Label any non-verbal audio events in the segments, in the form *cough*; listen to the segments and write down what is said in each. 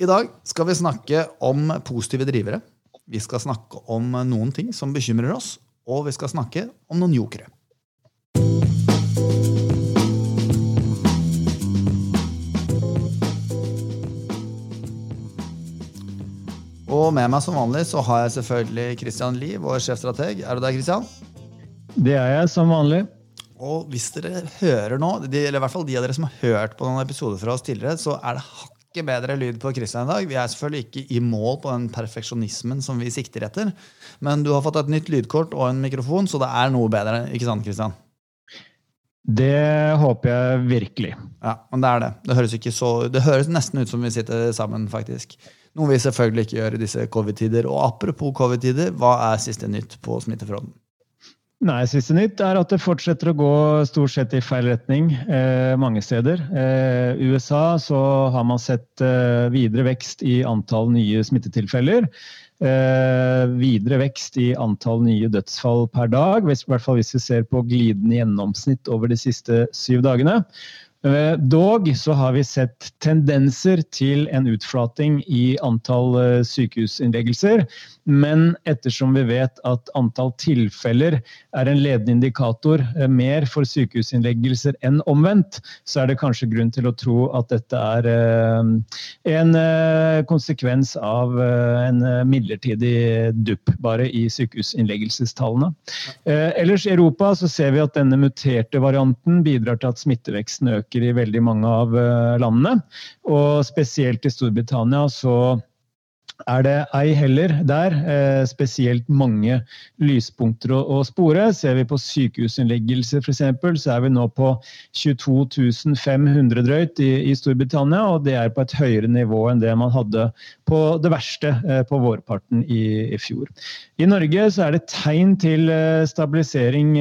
I dag skal vi snakke om positive drivere. Vi skal snakke om noen ting som bekymrer oss, og vi skal snakke om noen jokere. Og med meg som vanlig så har jeg selvfølgelig Christian Lie, vår sjefstrateg. Er du der, Christian? Det er jeg, som vanlig. Og hvis dere hører nå, eller i hvert fall de av dere som har hørt på noen episoder fra oss tidligere, så er det hakket bedre lyd på Christian i dag. Vi er selvfølgelig ikke i mål på den perfeksjonismen som vi sikter etter. Men du har fått et nytt lydkort og en mikrofon, så det er noe bedre. ikke sant, Christian? Det håper jeg virkelig. Ja, men det er det. Det høres, så, det høres nesten ut som vi sitter sammen, faktisk. Noe vi selvfølgelig ikke gjør i disse covid-tider. Og apropos covid-tider, hva er siste nytt på smittefronten? Nei, Siste nytt er at det fortsetter å gå stort sett i feil retning eh, mange steder. Eh, USA så har man sett eh, videre vekst i antall nye smittetilfeller. Eh, videre vekst i antall nye dødsfall per dag, i hvert fall hvis vi ser på glidende gjennomsnitt over de siste syv dagene. Eh, dog så har vi sett tendenser til en utflating i antall eh, sykehusinnleggelser. Men ettersom vi vet at antall tilfeller er en ledende indikator eh, mer for sykehusinnleggelser enn omvendt, så er det kanskje grunn til å tro at dette er en konsekvens av en midlertidig dupp bare i sykehusinnleggelsestallene. Ellers i Europa så ser vi at denne muterte varianten bidrar til at smitteveksten øker øker i veldig mange av eh, landene. Og spesielt i Storbritannia så er det ei heller der eh, spesielt mange lyspunkter å, spore. Ser vi på sykehusinnleggelser f.eks., så er vi nå på 22 500 drøyt i, Storbritannia. Og det er på et høyere nivå enn det man hadde på det verste eh, på vårparten i, fjor. I Norge så er det tegn til eh, stabilisering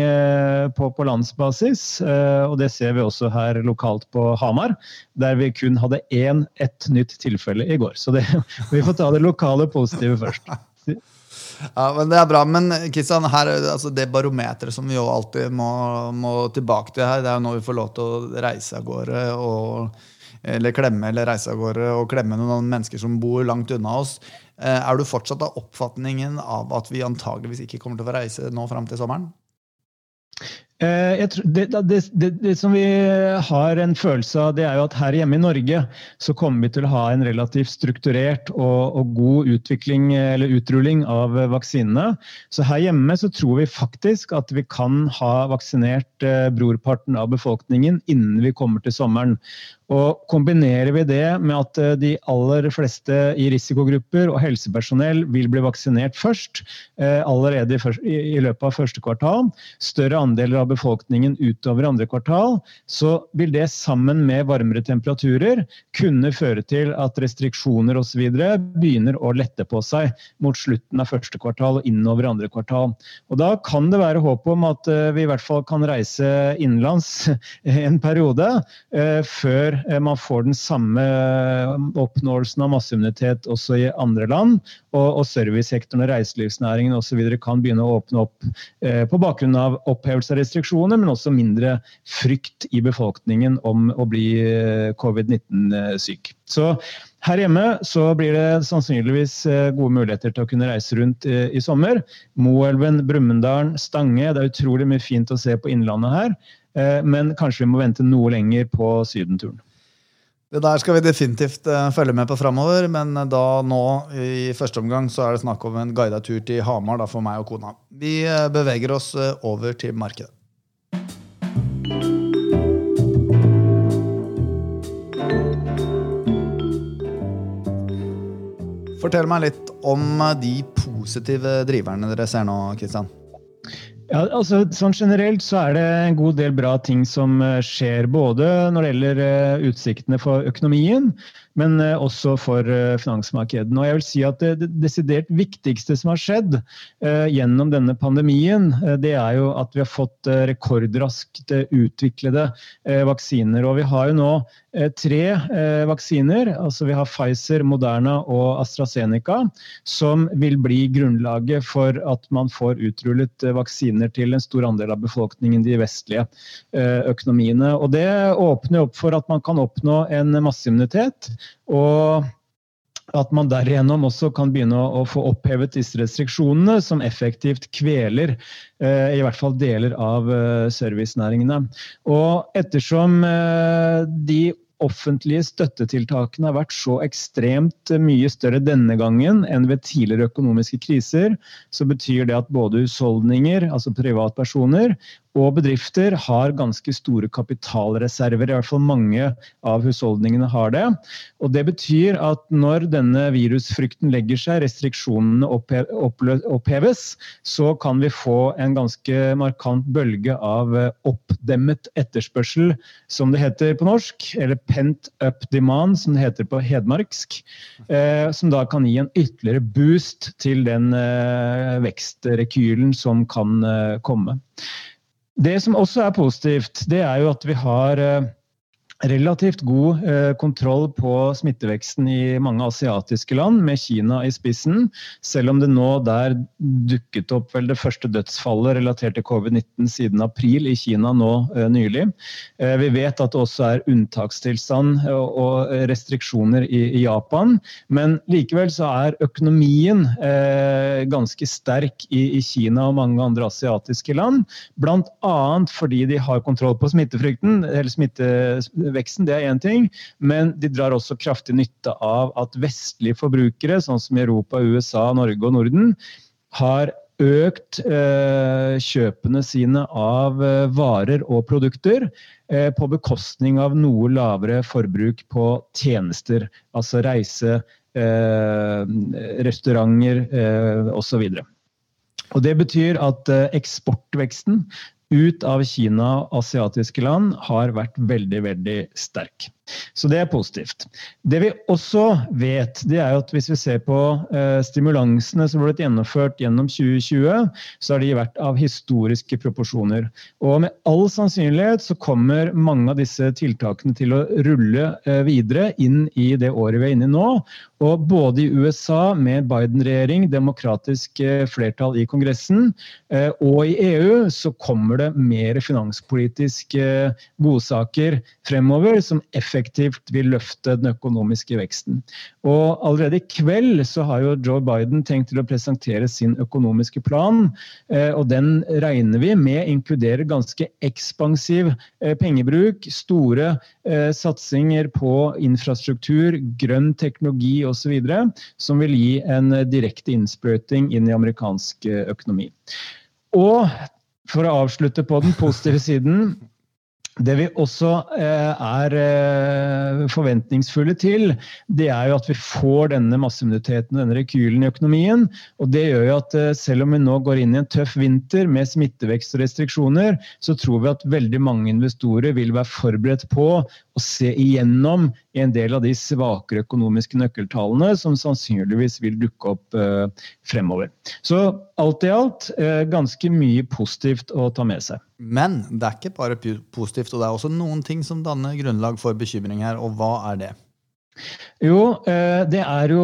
på, på, landsbasis, og det ser vi også her lokalt på Hamar, der vi kun hadde én, ett nytt tilfelle i går. Så det, *laughs* vi får ta det lokale positive først. *laughs* Ja, men Det er bra. Men Kristian, her, altså det barometeret som vi jo alltid må, må, tilbake til her, det er jo når vi får lov til å reise av gårde og, eller klemme eller reise av gårde og klemme noen mennesker som bor langt unna oss. Eh, er du fortsatt av oppfatningen av at vi antageligvis ikke kommer til å få reise nå fram til sommeren? Eh, tror, det, det, det, det, som vi har en følelse av, det er jo at her hjemme i Norge så kommer vi til å ha en relativt strukturert og, og god utvikling eller utrulling av vaksinene. Så her hjemme så tror vi faktisk at vi kan ha vaksinert eh, brorparten av befolkningen innen vi kommer til sommeren. Og Kombinerer vi det med at eh, de aller fleste i risikogrupper og helsepersonell vil bli vaksinert først, allerede i, løpet av første kvartal, større andeler av befolkningen utover andre kvartal, så vil det sammen med varmere temperaturer kunne føre til at restriksjoner osv. begynner å lette på seg mot slutten av første kvartal og innover andre kvartal. Og Da kan det være håp om at eh, vi i hvert fall kan reise innenlands *laughs* en periode før Eh, man får den samme eh, oppnåelsen av masseimmunitet også i andre land. Og, og servicesektoren og reiselivsnæringen osv. kan begynne å åpne opp eh, på bakgrunn av opphevelse av restriksjoner, men også mindre frykt i befolkningen om å bli eh, covid-19-syk. Så her hjemme så blir det sannsynligvis gode muligheter til å kunne reise rundt i sommer. Moelven, Brumunddal, Stange. Det er utrolig mye fint å se på Innlandet her. Men kanskje vi må vente noe lenger på sydenturen. Det der skal vi definitivt følge med på framover, men da nå i første omgang så er det snakk om en guidet tur til Hamar da, for meg og kona. Vi beveger oss over til markedet. Fortell meg litt om de positive driverne dere ser nå, Kristian. Ja, altså sånn Generelt så er det en god del bra ting som eh, skjer. Både når det gjelder eh, utsiktene for økonomien, men eh, også for finansmarkedene. Og jeg vil si at Det, desidert viktigste som har skjedd eh, gjennom denne pandemien, det er jo at vi har fått rekordraskt utviklede eh, vaksiner. Og vi har jo nå Eh, tre eh, vaksiner. altså Vi har Pfizer, Moderna og AstraZeneca, som vil bli grunnlaget for at man får utrullet eh, vaksiner til en stor andel av befolkningen, de vestlige eh, økonomiene. Og Det åpner opp for at man kan oppnå en masseimmunitet. og at man derigjennom også kan begynne å, få opphevet disse restriksjonene, som effektivt kveler eh, i hvert fall deler av eh, servicenæringene. Og ettersom eh, de offentlige støttetiltakene har vært så ekstremt mye større denne gangen enn ved tidligere økonomiske kriser, så betyr det at både husholdninger, altså privatpersoner, og bedrifter har ganske store kapitalreserver. I hvert fall mange av husholdningene har det. Og Det betyr at når denne virusfrykten legger seg, restriksjonene oppheves, så kan vi få en ganske markant bølge av oppdemmet etterspørsel, som det heter på norsk. Eller pent up demand, som det heter på hedmarksk. Eh, som da kan gi en ytterligere boost til den eh, vekstrekylen som kan eh, komme. Det som også er positivt, det er jo at vi har eh, relativt god eh, kontroll på smitteveksten i mange asiatiske land, med Kina i spissen. Selv om det nå der dukket opp vel det første dødsfallet relatert til covid-19 siden april i Kina nå eh, nylig. Eh, vi vet at det også er unntakstilstand og, og restriksjoner i, i, Japan. Men likevel så er økonomien eh, ganske sterk i, i, Kina og mange andre asiatiske land. Bl.a. fordi de har kontroll på smittefrykten, eller smitte veksten, det er én ting, men de drar også kraftig nytte av at vestlige forbrukere, sånn som i Europa, USA, Norge og Norden, har økt eh, kjøpene sine av eh, varer og produkter eh, på bekostning av noe lavere forbruk på tjenester, altså reise, eh, restauranter eh, osv. Og Det betyr at eh, eksportveksten ut av Kina og asiatiske land har vært veldig, veldig sterk. Så det er positivt. Det vi også vet, det er at hvis vi ser på eh, stimulansene som ble gjennomført gjennom 2020, så har de vært av historiske proporsjoner. Og med all sannsynlighet så kommer mange av disse tiltakene til å rulle eh, videre inn i det året vi er inne i nå. Og både i USA med Biden-regjering, demokratisk eh, flertall i Kongressen, og i EU så kommer det mer finanspolitiske godsaker fremover som effektivt effektivt vil løfte den økonomiske veksten. Og Allerede i kveld så har jo Joe Biden tenkt til å presentere sin økonomiske plan. Eh, og Den regner vi med inkluderer ganske ekspansiv eh, pengebruk, store eh, satsinger på infrastruktur, grønn teknologi osv., som vil gi en direkte innsprøyting inn i amerikansk økonomi. Og for å avslutte på den positive siden det vi også eh, er eh, forventningsfulle til, det er jo at vi får denne masseimmuniteten, denne rekylen i økonomien. Og det gjør jo at eh, selv om vi nå går inn i en tøff vinter med smittevekst og restriksjoner, så tror vi at veldig mange investorer vil være forberedt på å se igjennom en del av de svakere økonomiske nøkkeltallene som sannsynligvis vil dukke opp fremover. Så alt i alt ganske mye positivt å ta med seg. Men det er ikke bare positivt, og det er også noen ting som danner grunnlag for bekymring her. Og hva er det? Jo, eh, det er jo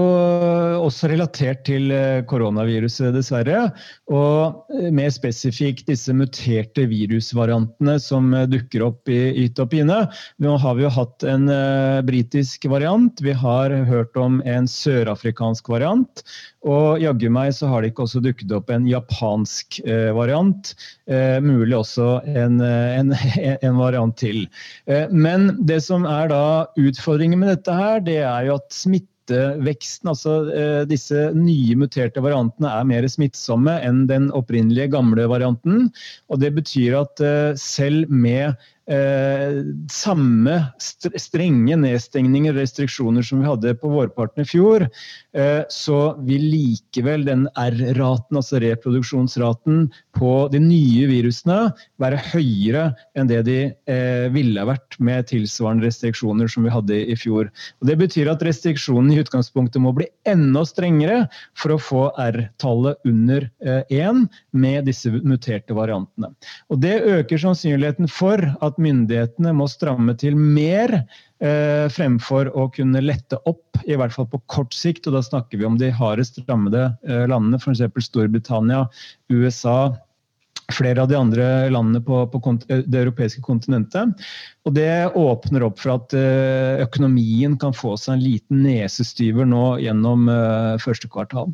også relatert til eh, koronaviruset, dessverre. Og eh, mer spesifikt disse muterte virusvariantene som dukker opp i yt og pine. Nå har vi jo hatt en britisk variant, vi har hørt om en sørafrikansk variant. Og jaggu meg så har det ikke også dukket opp en japansk eh, variant. Eh, mulig også en, eh, en, *laughs* en, variant til. Eh, men det som er da utfordringen med dette her, det er jo at smitteveksten, altså eh, disse nye muterte variantene, er mer smittsomme enn den opprinnelige gamle varianten. Og det betyr at eh, selv med eh, samme strenge nedstengninger og restriksjoner som vi hadde på vårparten i fjor, eh, så vil likevel den R-raten, altså reproduksjonsraten på de nye virusene, være høyere enn det de eh, ville vært med tilsvarende restriksjoner som vi hadde i fjor. Og det betyr at restriksjonene i utgangspunktet må bli enda strengere for å få R-tallet under 1 eh, med disse muterte variantene. Og Det øker sannsynligheten for at at myndighetene må stramme til mer eh, fremfor å kunne lette opp, i hvert fall på kort sikt. og Da snakker vi om de hardest rammede eh, landene, f.eks. Storbritannia, USA flere av de andre landene på, på, det europeiske kontinentet. Og Det åpner opp for at økonomien kan få seg en liten nesestyver nå gjennom første kvartal.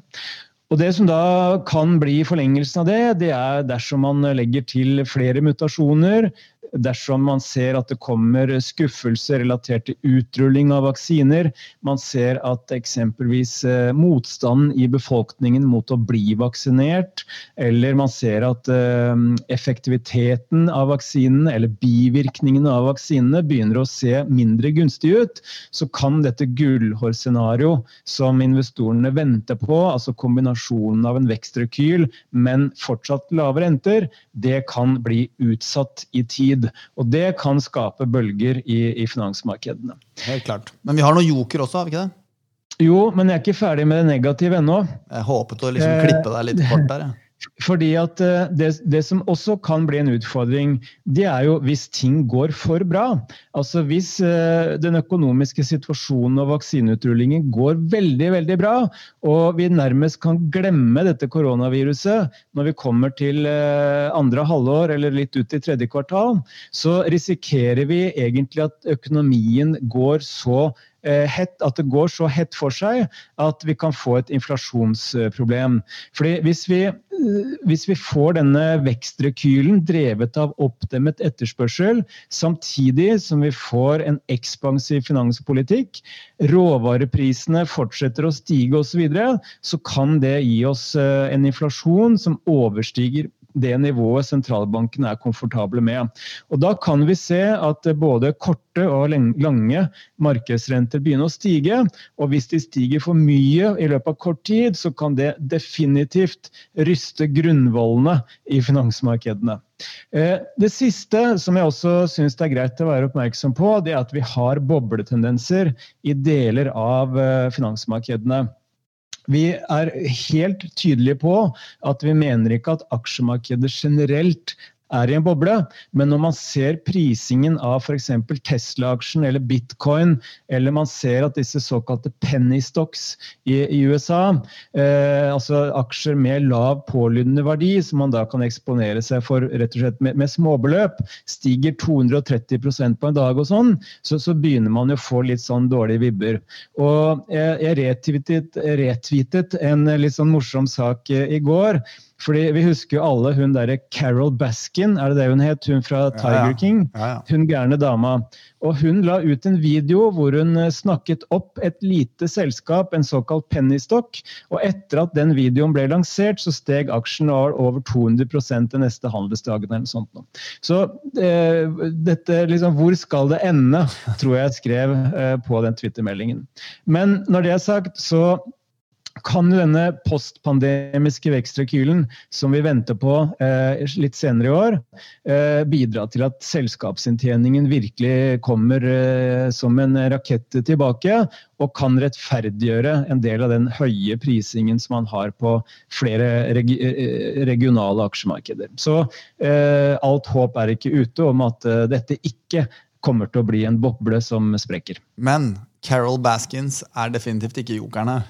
Og Det som da kan bli forlengelsen av det, det er dersom man legger til flere mutasjoner, dersom man ser at det kommer skuffelser relatert til utrulling av vaksiner, man ser at eksempelvis eh, motstanden i befolkningen mot å bli vaksinert, eller man ser at eh, effektiviteten av vaksinene eller bivirkningene av vaksinene begynner å se mindre gunstig ut, så kan dette gullhårscenarioet som investorene venter på, altså kombinasjonen av en vekstrekyl, men fortsatt lave renter, det kan bli utsatt i tid tid. Og det kan skape bølger i, i finansmarkedene. Helt klart. Men vi har noen joker også, har vi ikke det? Jo, men jeg er ikke ferdig med det negative ennå. Jeg håpet å liksom klippe deg litt kort der. Ja. Fordi at eh, det, det, som også kan bli en utfordring, det er jo hvis ting går for bra. Altså Hvis uh, den økonomiske situasjonen og vaksineutrullingen går veldig veldig bra, og vi nærmest kan glemme dette koronaviruset når vi kommer til uh, andre halvår eller litt ut i tredje kvartal, så risikerer vi egentlig at økonomien går så Eh, hett, at det går så hett for seg at vi kan få et inflasjonsproblem. Fordi hvis vi, eh, hvis vi får denne vekstrekylen drevet av oppdemmet etterspørsel, samtidig som vi får en ekspansiv finanspolitikk, råvareprisene fortsetter å stige osv., så, videre, så kan det gi oss eh, en inflasjon som overstiger det nivået sentralbanken er komfortable med. Og Da kan vi se at både korte og lange markedsrenter begynner å stige. Og hvis de stiger for mye i løpet av kort tid, så kan det definitivt ryste grunnvollene i finansmarkedene. Eh, det siste som jeg også syns det er greit å være oppmerksom på, det er at vi har bobletendenser i deler av eh, finansmarkedene. Vi er helt tydelige på at vi mener ikke at aksjemarkedet generelt er i en boble. Men når man ser prisingen av f.eks. Tesla-aksjen eller bitcoin, eller man ser at disse såkalte penny stocks i, i USA, eh, altså aksjer med lav pålydende verdi, som man da kan eksponere seg for rett og slett med, med småbeløp, stiger 230% på en dag og sånn, så, så, begynner man jo å få litt sånn dårlige vibber. Og jeg, jeg retweetet, retweetet en litt sånn morsom sak i går. Fordi Vi husker jo alle hun derre Carol Baskin, er det det hun het? Hun fra Tiger King. Ja, ja. Hun gærne dama. Og Hun la ut en video hvor hun eh, snakket opp et lite selskap, en såkalt pennystock. Og etter at den videoen ble lansert, så steg aksjen over 200% den neste handelsdagen. eller sånt. Så eh, dette, liksom, hvor skal det ende, tror jeg skrev eh, på den Twitter-meldingen. Men når det er sagt, så kan denne postpandemiske vekstrekylen som vi venter på eh, litt senere i år, eh, bidra til at selskapsinntjeningen virkelig kommer eh, som en rakett tilbake, og kan rettferdiggjøre en del av den høye prisingen som man har på flere regi eh, regionale aksjemarkeder. Så eh, alt håp er ikke ute om at eh, dette ikke kommer til å bli en boble som sprekker. Men Carol Baskins er definitivt ikke jokeren her.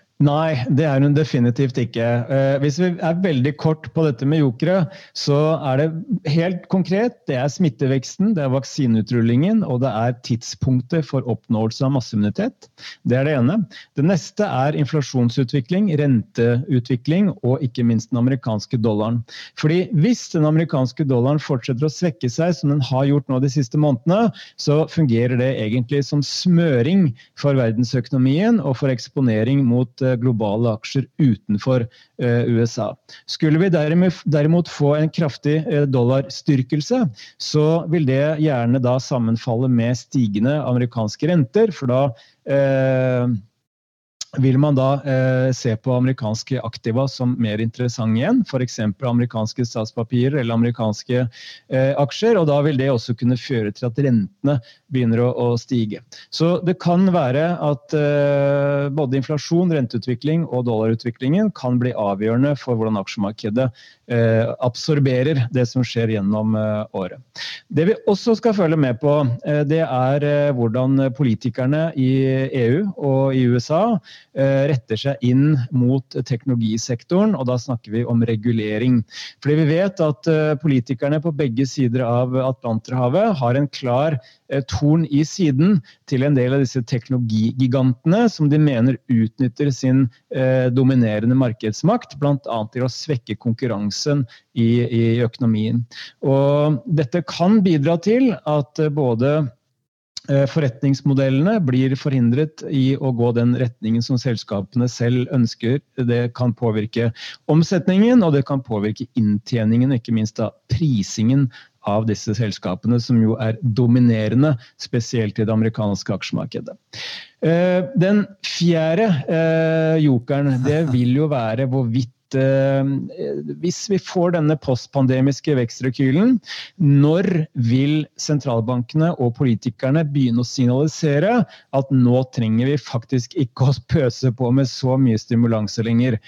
Nei, det er hun definitivt ikke. Eh, hvis vi er veldig kort på dette med jokere, så er det helt konkret. Det er smitteveksten, det er vaksineutrullingen og det er tidspunktet for oppnåelse av masseimmunitet. Det er det ene. Det neste er inflasjonsutvikling, renteutvikling og ikke minst den amerikanske dollaren. Fordi hvis den amerikanske dollaren fortsetter å svekke seg som den har gjort nå de siste månedene, så fungerer det egentlig som smøring for verdensøkonomien og for eksponering mot globale aksjer utenfor eh, USA. Skulle vi derimot få en kraftig eh, dollarstyrkelse, så vil det gjerne da sammenfalle med stigende amerikanske renter, for da eh, vil man da eh, se på amerikanske aktiva som mer interessante igjen, f.eks. amerikanske statspapirer eller amerikanske eh, aksjer. og Da vil det også kunne føre til at rentene begynner å, å stige. Så det kan være at eh, både inflasjon, renteutvikling og dollarutviklingen kan bli avgjørende for hvordan aksjemarkedet eh, absorberer det som skjer gjennom eh, året. Det vi også skal følge med på, eh, det er hvordan politikerne i EU og i USA retter seg inn mot teknologisektoren, og da snakker vi om regulering. Fordi vi vet at politikerne på begge sider av Atlanterhavet har en klar torn i siden til en del av disse teknologigigantene som de mener utnytter sin dominerende markedsmakt, bl.a. til å svekke konkurransen i, i økonomien. Og dette kan bidra til at både Eh, forretningsmodellene blir forhindret i å gå den retningen som selskapene selv ønsker. Det kan påvirke omsetningen, og det kan påvirke inntjeningen, ikke minst da prisingen av disse selskapene, som jo er dominerende, spesielt i det amerikanske aksjemarkedet. Eh, den fjerde eh, jokeren, det *laughs* vil jo være hvorvidt Eh, hvis vi får denne postpandemiske vekstrekylen, når vil sentralbankene og politikerne begynne å signalisere at nå trenger vi faktisk ikke å pøse på med så mye stimulanser lenger?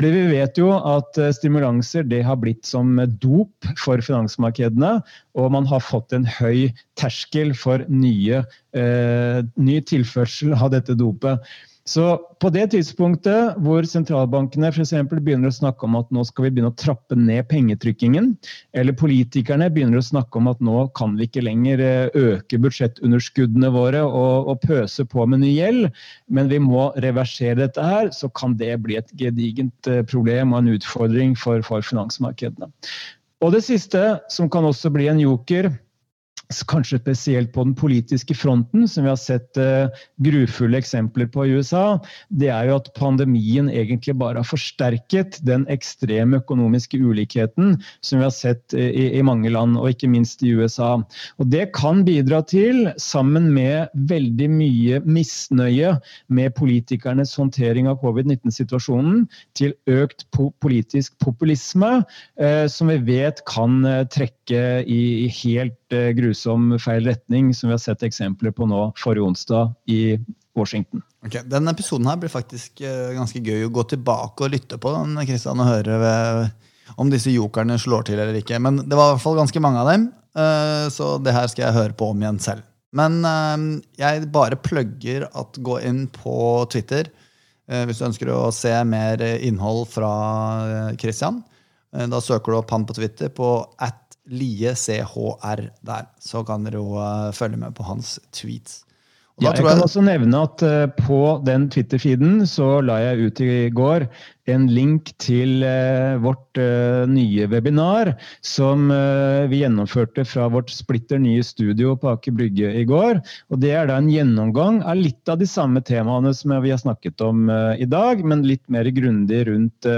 Fordi Vi vet jo at eh, stimulanser det har blitt som dop for finansmarkedene. Og man har fått en høy terskel for nye, eh, ny tilførsel av dette dopet. Så på det tidspunktet hvor sentralbankene f.eks. begynner å snakke om at nå skal vi begynne å trappe ned pengetrykkingen, eller politikerne begynner å snakke om at nå kan vi ikke lenger eh, øke budsjettunderskuddene våre og, og pøse på med ny gjeld, men vi må reversere dette her, så kan det bli et gedigent eh, problem og en utfordring for, for finansmarkedene. Og det siste, som kan også bli en joker, kanskje spesielt på den politiske fronten, som vi har sett uh, grufulle eksempler på i USA, det er jo at pandemien egentlig bare har forsterket den ekstreme økonomiske ulikheten som vi har sett uh, i, i, mange land, og ikke minst i USA. Og Det kan bidra til, sammen med veldig mye misnøye med politikernes håndtering av covid-19-situasjonen, til økt po politisk populisme, uh, som vi vet kan trekke i, helt grusom feil retning, som vi har sett eksempler på nå forrige onsdag i Washington. Okay, Denne episoden her blir faktisk uh, ganske gøy å gå tilbake og lytte på den, Kristian, og høre om disse jokerne slår til eller ikke. Men det var i hvert fall ganske mange av dem, uh, så det her skal jeg høre på om igjen selv. Men uh, jeg bare plugger at gå inn på Twitter hvis du ønsker å se mer innhold fra Christian. Da søker du opp han på Twitter på at Lie CHR der. Så kan dere jo uh, følge med på hans tweets. Ja, jeg kan også nevne at uh, på den Twitter-feeden så la jeg ut i går en link til uh, vårt uh, nye webinar som vi gjennomførte fra vårt splitter nye studio på Aker Brygge i går. Og Det er da en gjennomgang av litt av de samme temaene som vi har snakket om i dag, men litt mer grundig rundt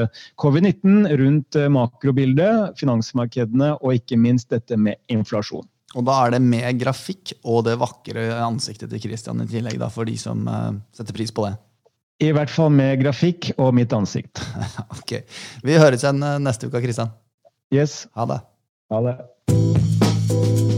covid-19, rundt makrobildet, finansmarkedene og ikke minst dette med inflasjon. Og da er det med grafikk og det vakre ansiktet til Christian i tillegg, da, for de som uh, setter pris på det. I hvert fall med grafikk og mitt ansikt. *laughs* ok. Vi høres igjen eh, neste uke, Christian. Yes. Ha det. Ha det.